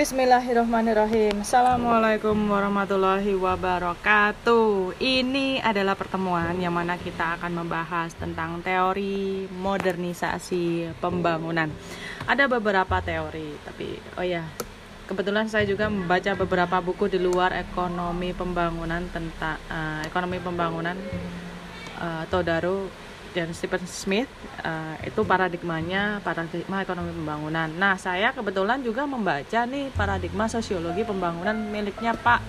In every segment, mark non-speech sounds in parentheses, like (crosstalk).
Bismillahirrahmanirrahim. Assalamualaikum warahmatullahi wabarakatuh. Ini adalah pertemuan yang mana kita akan membahas tentang teori modernisasi pembangunan. Ada beberapa teori Tapi oh ya kebetulan saya juga membaca beberapa buku di luar ekonomi pembangunan tentang uh, ekonomi pembangunan uh, Todaro dan Stephen Smith uh, itu paradigmanya paradigma ekonomi pembangunan. Nah, saya kebetulan juga membaca nih paradigma sosiologi pembangunan miliknya Pak.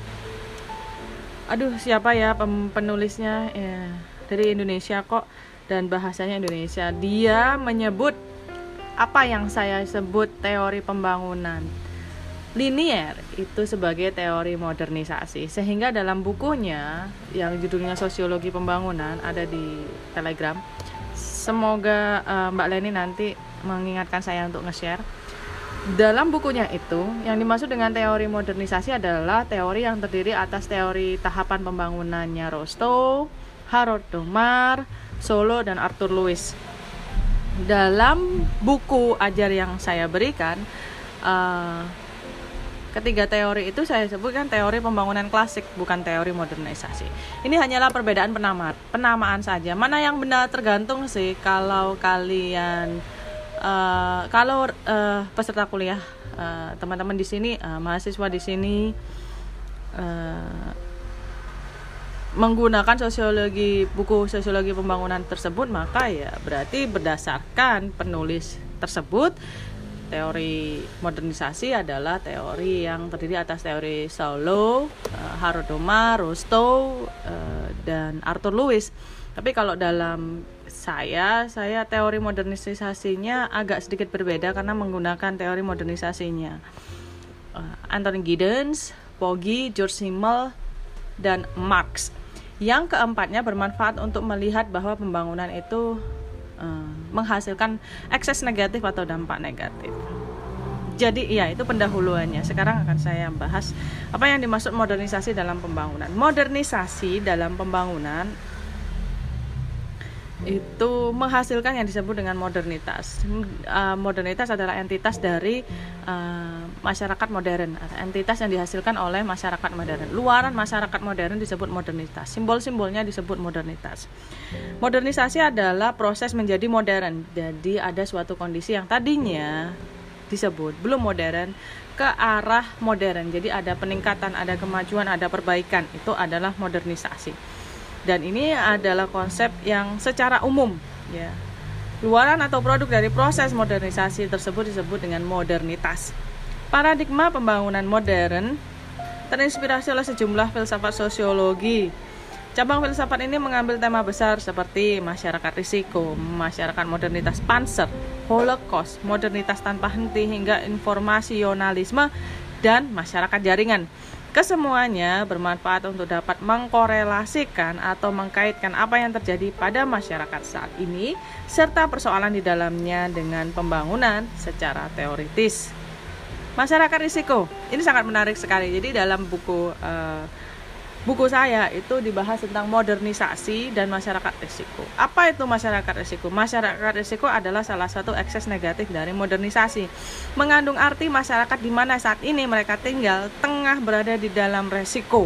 Aduh, siapa ya penulisnya? Ya, dari Indonesia kok dan bahasanya Indonesia. Dia menyebut apa yang saya sebut teori pembangunan linier itu sebagai teori modernisasi. Sehingga dalam bukunya yang judulnya sosiologi pembangunan ada di telegram. Semoga uh, Mbak Leni nanti mengingatkan saya untuk nge-share. Dalam bukunya itu yang dimaksud dengan teori modernisasi adalah teori yang terdiri atas teori tahapan pembangunannya Rostow, Harold Domar, Solo dan Arthur Lewis. Dalam buku ajar yang saya berikan uh, Ketiga teori itu saya sebutkan teori pembangunan klasik, bukan teori modernisasi. Ini hanyalah perbedaan penamaan, penamaan saja. Mana yang benar tergantung sih kalau kalian uh, kalau uh, peserta kuliah teman teman-teman di sini uh, mahasiswa di sini uh, menggunakan sosiologi buku sosiologi pembangunan tersebut maka ya berarti berdasarkan penulis tersebut teori modernisasi adalah teori yang terdiri atas teori Solo, uh, Harodoma, Rostow, uh, dan Arthur Lewis. Tapi kalau dalam saya, saya teori modernisasinya agak sedikit berbeda karena menggunakan teori modernisasinya uh, Anthony Giddens, Poggi, George Simmel, dan Marx. Yang keempatnya bermanfaat untuk melihat bahwa pembangunan itu uh, menghasilkan ekses negatif atau dampak negatif. Jadi iya itu pendahuluannya. Sekarang akan saya bahas apa yang dimaksud modernisasi dalam pembangunan. Modernisasi dalam pembangunan itu menghasilkan yang disebut dengan modernitas. Uh, modernitas adalah entitas dari uh, masyarakat modern, entitas yang dihasilkan oleh masyarakat modern. Luaran masyarakat modern disebut modernitas. Simbol-simbolnya disebut modernitas. Modernisasi adalah proses menjadi modern. Jadi ada suatu kondisi yang tadinya disebut belum modern ke arah modern. Jadi ada peningkatan, ada kemajuan, ada perbaikan. Itu adalah modernisasi dan ini adalah konsep yang secara umum ya. Luaran atau produk dari proses modernisasi tersebut disebut dengan modernitas. Paradigma pembangunan modern terinspirasi oleh sejumlah filsafat sosiologi. Cabang filsafat ini mengambil tema besar seperti masyarakat risiko, masyarakat modernitas panser, holocaust, modernitas tanpa henti hingga informasionalisme dan masyarakat jaringan. Kesemuanya bermanfaat untuk dapat mengkorelasikan atau mengkaitkan apa yang terjadi pada masyarakat saat ini serta persoalan di dalamnya dengan pembangunan secara teoritis. Masyarakat risiko ini sangat menarik sekali. Jadi dalam buku uh, buku saya itu dibahas tentang modernisasi dan masyarakat risiko. Apa itu masyarakat risiko? Masyarakat risiko adalah salah satu ekses negatif dari modernisasi. Mengandung arti masyarakat di mana saat ini mereka tinggal tengah berada di dalam resiko.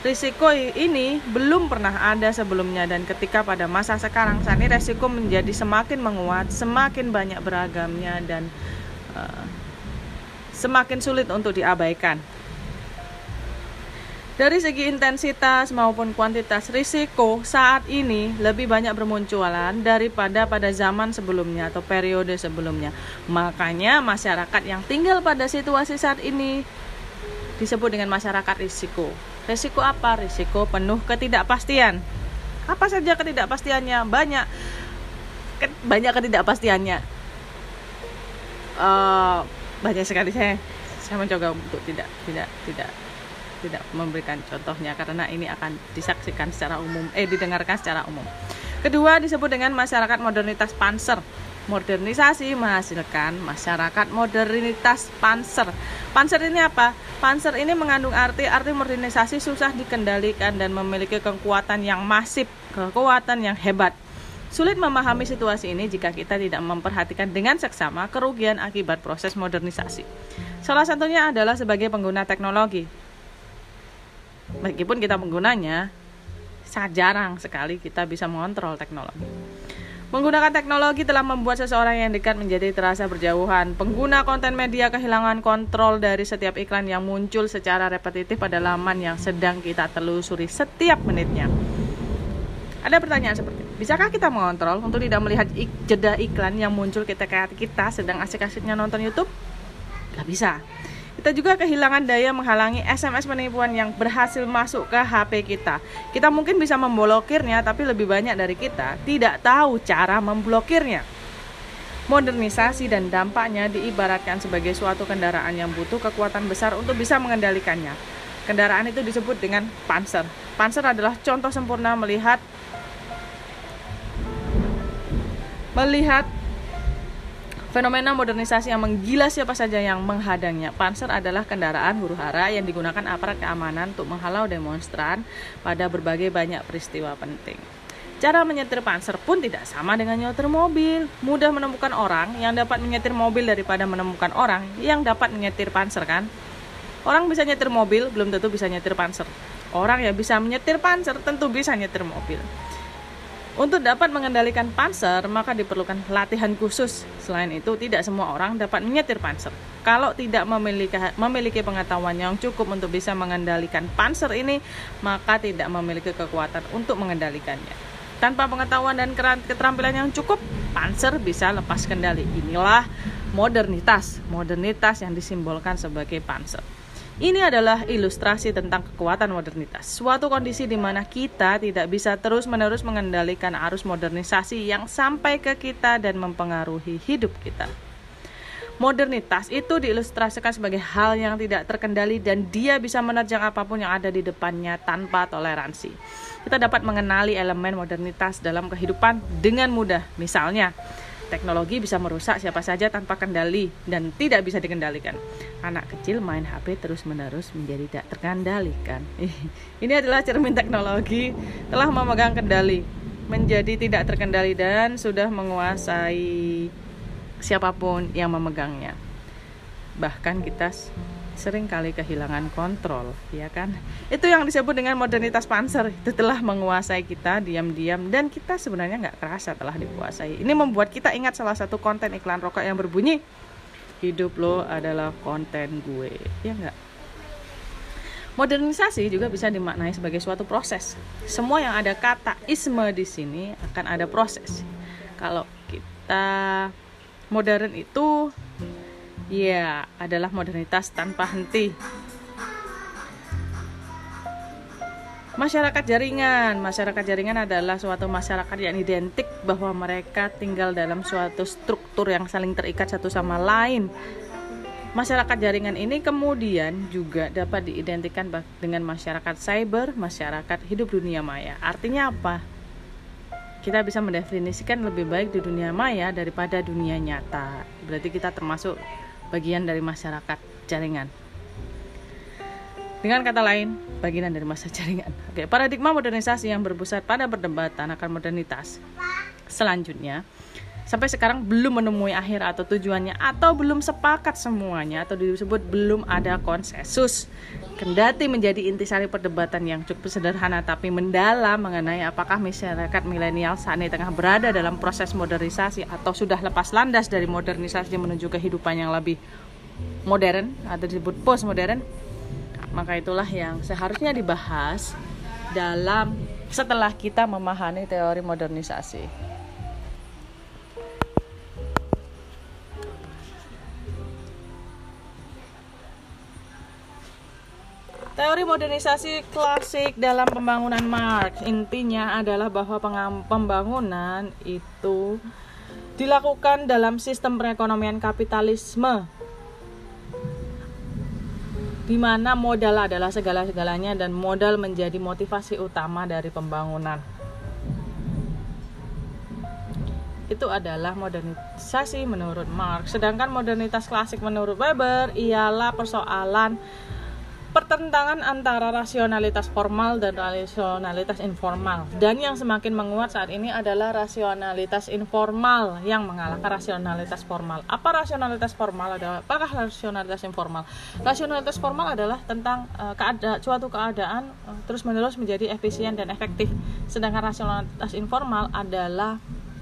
Risiko ini belum pernah ada sebelumnya dan ketika pada masa sekarang saat ini resiko menjadi semakin menguat, semakin banyak beragamnya dan uh, semakin sulit untuk diabaikan. Dari segi intensitas maupun kuantitas risiko saat ini lebih banyak bermunculan daripada pada zaman sebelumnya atau periode sebelumnya. Makanya masyarakat yang tinggal pada situasi saat ini disebut dengan masyarakat risiko. Risiko apa? Risiko penuh ketidakpastian. Apa saja ketidakpastiannya? Banyak banyak ketidakpastiannya. Uh, banyak sekali saya (laughs) saya mencoba untuk tidak tidak tidak tidak memberikan contohnya karena ini akan disaksikan secara umum eh didengarkan secara umum. Kedua disebut dengan masyarakat modernitas panser. Modernisasi menghasilkan masyarakat modernitas panser. Panser ini apa? Panser ini mengandung arti arti modernisasi susah dikendalikan dan memiliki kekuatan yang masif, kekuatan yang hebat. Sulit memahami situasi ini jika kita tidak memperhatikan dengan seksama kerugian akibat proses modernisasi. Salah satunya adalah sebagai pengguna teknologi. Meskipun kita penggunanya, sangat jarang sekali kita bisa mengontrol teknologi. Menggunakan teknologi telah membuat seseorang yang dekat menjadi terasa berjauhan. Pengguna konten media kehilangan kontrol dari setiap iklan yang muncul secara repetitif pada laman yang sedang kita telusuri setiap menitnya. Ada pertanyaan seperti, bisakah kita mengontrol untuk tidak melihat ik jeda iklan yang muncul ketika kita sedang asik-asiknya nonton YouTube? Gak bisa. Kita juga kehilangan daya menghalangi SMS penipuan yang berhasil masuk ke HP kita. Kita mungkin bisa memblokirnya, tapi lebih banyak dari kita tidak tahu cara memblokirnya. Modernisasi dan dampaknya diibaratkan sebagai suatu kendaraan yang butuh kekuatan besar untuk bisa mengendalikannya. Kendaraan itu disebut dengan panzer. Panzer adalah contoh sempurna melihat melihat Fenomena modernisasi yang menggila siapa saja yang menghadangnya. Panzer adalah kendaraan huru hara yang digunakan aparat keamanan untuk menghalau demonstran pada berbagai banyak peristiwa penting. Cara menyetir panzer pun tidak sama dengan nyetir mobil. Mudah menemukan orang yang dapat menyetir mobil daripada menemukan orang yang dapat menyetir panzer kan? Orang bisa nyetir mobil, belum tentu bisa nyetir panzer. Orang yang bisa menyetir panzer tentu bisa nyetir mobil. Untuk dapat mengendalikan panser, maka diperlukan latihan khusus. Selain itu, tidak semua orang dapat menyetir panser. Kalau tidak memiliki, memiliki pengetahuan yang cukup untuk bisa mengendalikan panser ini, maka tidak memiliki kekuatan untuk mengendalikannya. Tanpa pengetahuan dan keterampilan yang cukup, panser bisa lepas kendali. Inilah modernitas, modernitas yang disimbolkan sebagai panser. Ini adalah ilustrasi tentang kekuatan modernitas. Suatu kondisi di mana kita tidak bisa terus-menerus mengendalikan arus modernisasi yang sampai ke kita dan mempengaruhi hidup kita. Modernitas itu diilustrasikan sebagai hal yang tidak terkendali dan dia bisa menerjang apa pun yang ada di depannya tanpa toleransi. Kita dapat mengenali elemen modernitas dalam kehidupan dengan mudah. Misalnya, Teknologi bisa merusak siapa saja tanpa kendali dan tidak bisa dikendalikan. Anak kecil main HP terus-menerus menjadi tidak terkendalikan. (laughs) Ini adalah cermin teknologi telah memegang kendali, menjadi tidak terkendali dan sudah menguasai siapa pun yang memegangnya. Bahkan kita sering kali kehilangan kontrol, ya kan? Itu yang disebut dengan modernitas panser. Itu telah menguasai kita diam-diam dan kita sebenarnya nggak kerasa telah dikuasai. Ini membuat kita ingat salah satu konten iklan rokok yang berbunyi, hidup lo adalah konten gue, ya nggak? Modernisasi juga bisa dimaknai sebagai suatu proses. Semua yang ada kata isme di sini akan ada proses. Kalau kita modern itu Ya, adalah modernitas tanpa henti. Masyarakat jaringan, masyarakat jaringan adalah suatu masyarakat yang identik bahwa mereka tinggal dalam suatu struktur yang saling terikat satu sama lain. Masyarakat jaringan ini kemudian juga dapat diidentikan dengan masyarakat cyber, masyarakat hidup dunia maya. Artinya apa? Kita bisa mendefinisikan lebih baik di dunia maya daripada dunia nyata. Berarti kita termasuk bagian dari masyarakat jaringan. Dengan kata lain, bagian dari masa (laughs) jaringan. Oke, paradigma modernisasi yang berpusat pada perdebatan akan modernitas. Selanjutnya, sampai sekarang belum menemui akhir atau tujuannya atau belum sepakat semuanya atau disebut belum ada konsensus. Kendati menjadi intisari perdebatan yang cukup sederhana tapi mendalam mengenai apakah masyarakat milenial saat ini tengah berada dalam proses modernisasi atau sudah lepas landas dari modernisasi menuju kehidupan yang lebih modern atau disebut post modern. Maka itulah yang seharusnya dibahas dalam setelah kita memahami teori modernisasi. Teori modernisasi klasik dalam pembangunan Marx intinya adalah bahwa pembangunan itu dilakukan dalam sistem perekonomian kapitalisme di mana modal adalah segala-segalanya dan modal menjadi motivasi utama dari pembangunan. Itu adalah modernisasi menurut Marx. Sedangkan modernitas klasik menurut Weber ialah persoalan pertentangan antara rasionalitas formal dan rasionalitas informal. Dan yang semakin menguat saat ini adalah rasionalitas informal yang mengalahkan rasionalitas formal. Apa rasionalitas formal? Adalah apakah rasionalitas informal? Rasionalitas formal adalah tentang uh, keada suatu keadaan uh, eh, terus menerus menjadi efisien dan efektif. Sedangkan rasionalitas informal adalah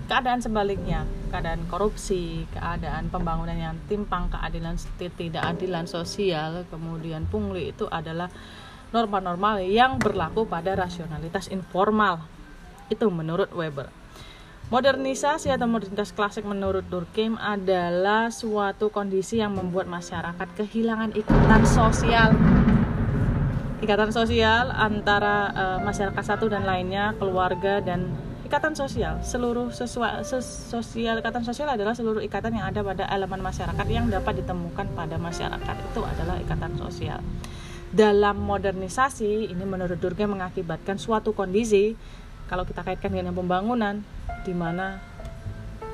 keadaan sebaliknya keadaan korupsi keadaan pembangunan yang timpang keadilan tidak adilan sosial kemudian pungli itu adalah norma-norma yang berlaku pada rasionalitas informal. Itu menurut Weber. Modernisasi atau modernitas klasik menurut Durkheim adalah suatu kondisi yang membuat masyarakat kehilangan ikatan sosial. Ikatan sosial antara uh, masyarakat satu dan lainnya, keluarga dan ikatan sosial. Seluruh sesuai sosial ikatan sosial adalah seluruh ikatan yang ada pada elemen masyarakat yang dapat ditemukan pada masyarakat. Itu adalah ikatan sosial. Dalam modernisasi ini menurut Durkheim mengakibatkan suatu kondisi kalau kita kaitkan dengan pembangunan di mana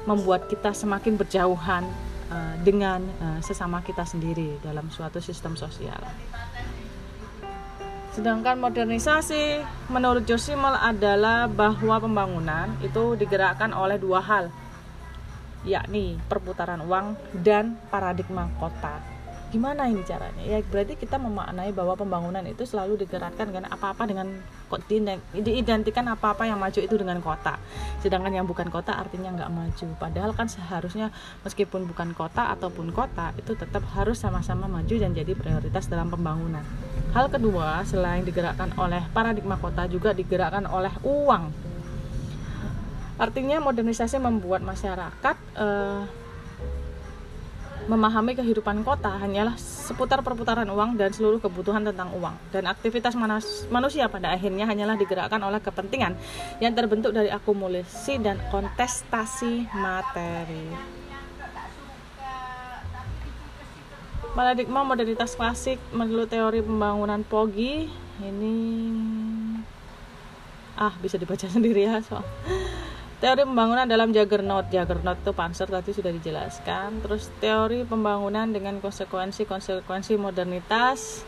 membuat kita semakin berjauhan uh, dengan uh, sesama kita sendiri dalam suatu sistem sosial. Sedangkan modernisasi menurut Josimel adalah bahwa pembangunan itu digerakkan oleh dua hal, yakni perputaran uang dan paradigma kota. Gimana ini caranya? Ya berarti kita memaknai bahwa pembangunan itu selalu digerakkan dengan apa-apa dengan diidentikan apa-apa yang maju itu dengan kota. Sedangkan yang bukan kota artinya nggak maju. Padahal kan seharusnya meskipun bukan kota ataupun kota itu tetap harus sama-sama maju dan jadi prioritas dalam pembangunan. Hal kedua, selain digerakkan oleh paradigma kota juga digerakkan oleh uang. Artinya modernisasi membuat masyarakat eh, memahami kehidupan kota hanyalah seputar perputaran uang dan seluruh kebutuhan tentang uang dan aktivitas manusia pada akhirnya hanyalah digerakkan oleh kepentingan yang terbentuk dari akumulasi dan kontestasi materi. Paradigma modernitas klasik menurut teori pembangunan Pogi ini ah bisa dibaca (laughs) sendiri ya soal teori pembangunan dalam Juggernaut. Juggernaut itu Panzer tadi sudah dijelaskan. Terus teori pembangunan dengan konsekuensi-konsekuensi modernitas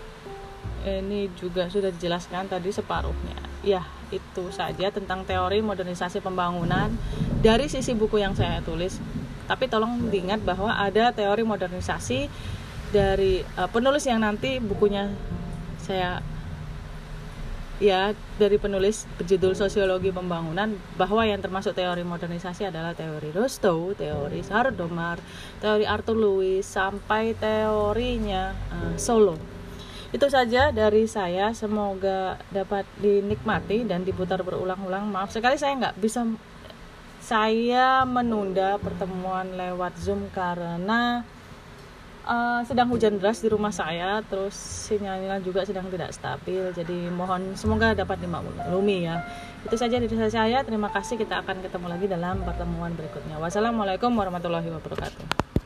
ini juga sudah dijelaskan tadi separuhnya. Ya itu saja tentang teori modernisasi pembangunan. Dari sisi buku yang saya tulis tapi tolong diingat bahwa ada teori modernisasi dari uh, penulis yang nanti bukunya saya ya dari penulis berjudul sosiologi pembangunan bahwa yang termasuk teori modernisasi adalah teori Rostow, teori Sardomar, teori Arthur Lewis sampai teorinya uh, Solo. Itu saja dari saya. Semoga dapat dinikmati dan diputar berulang-ulang. Maaf sekali saya nggak bisa saya menunda pertemuan lewat Zoom karena uh, sedang hujan deras di rumah saya terus sinyalnya juga sedang tidak stabil. Jadi mohon semoga dapat dimaklumi ya. Itu saja dari saya. Terima kasih. Kita akan ketemu lagi dalam pertemuan berikutnya. Wassalamualaikum warahmatullahi wabarakatuh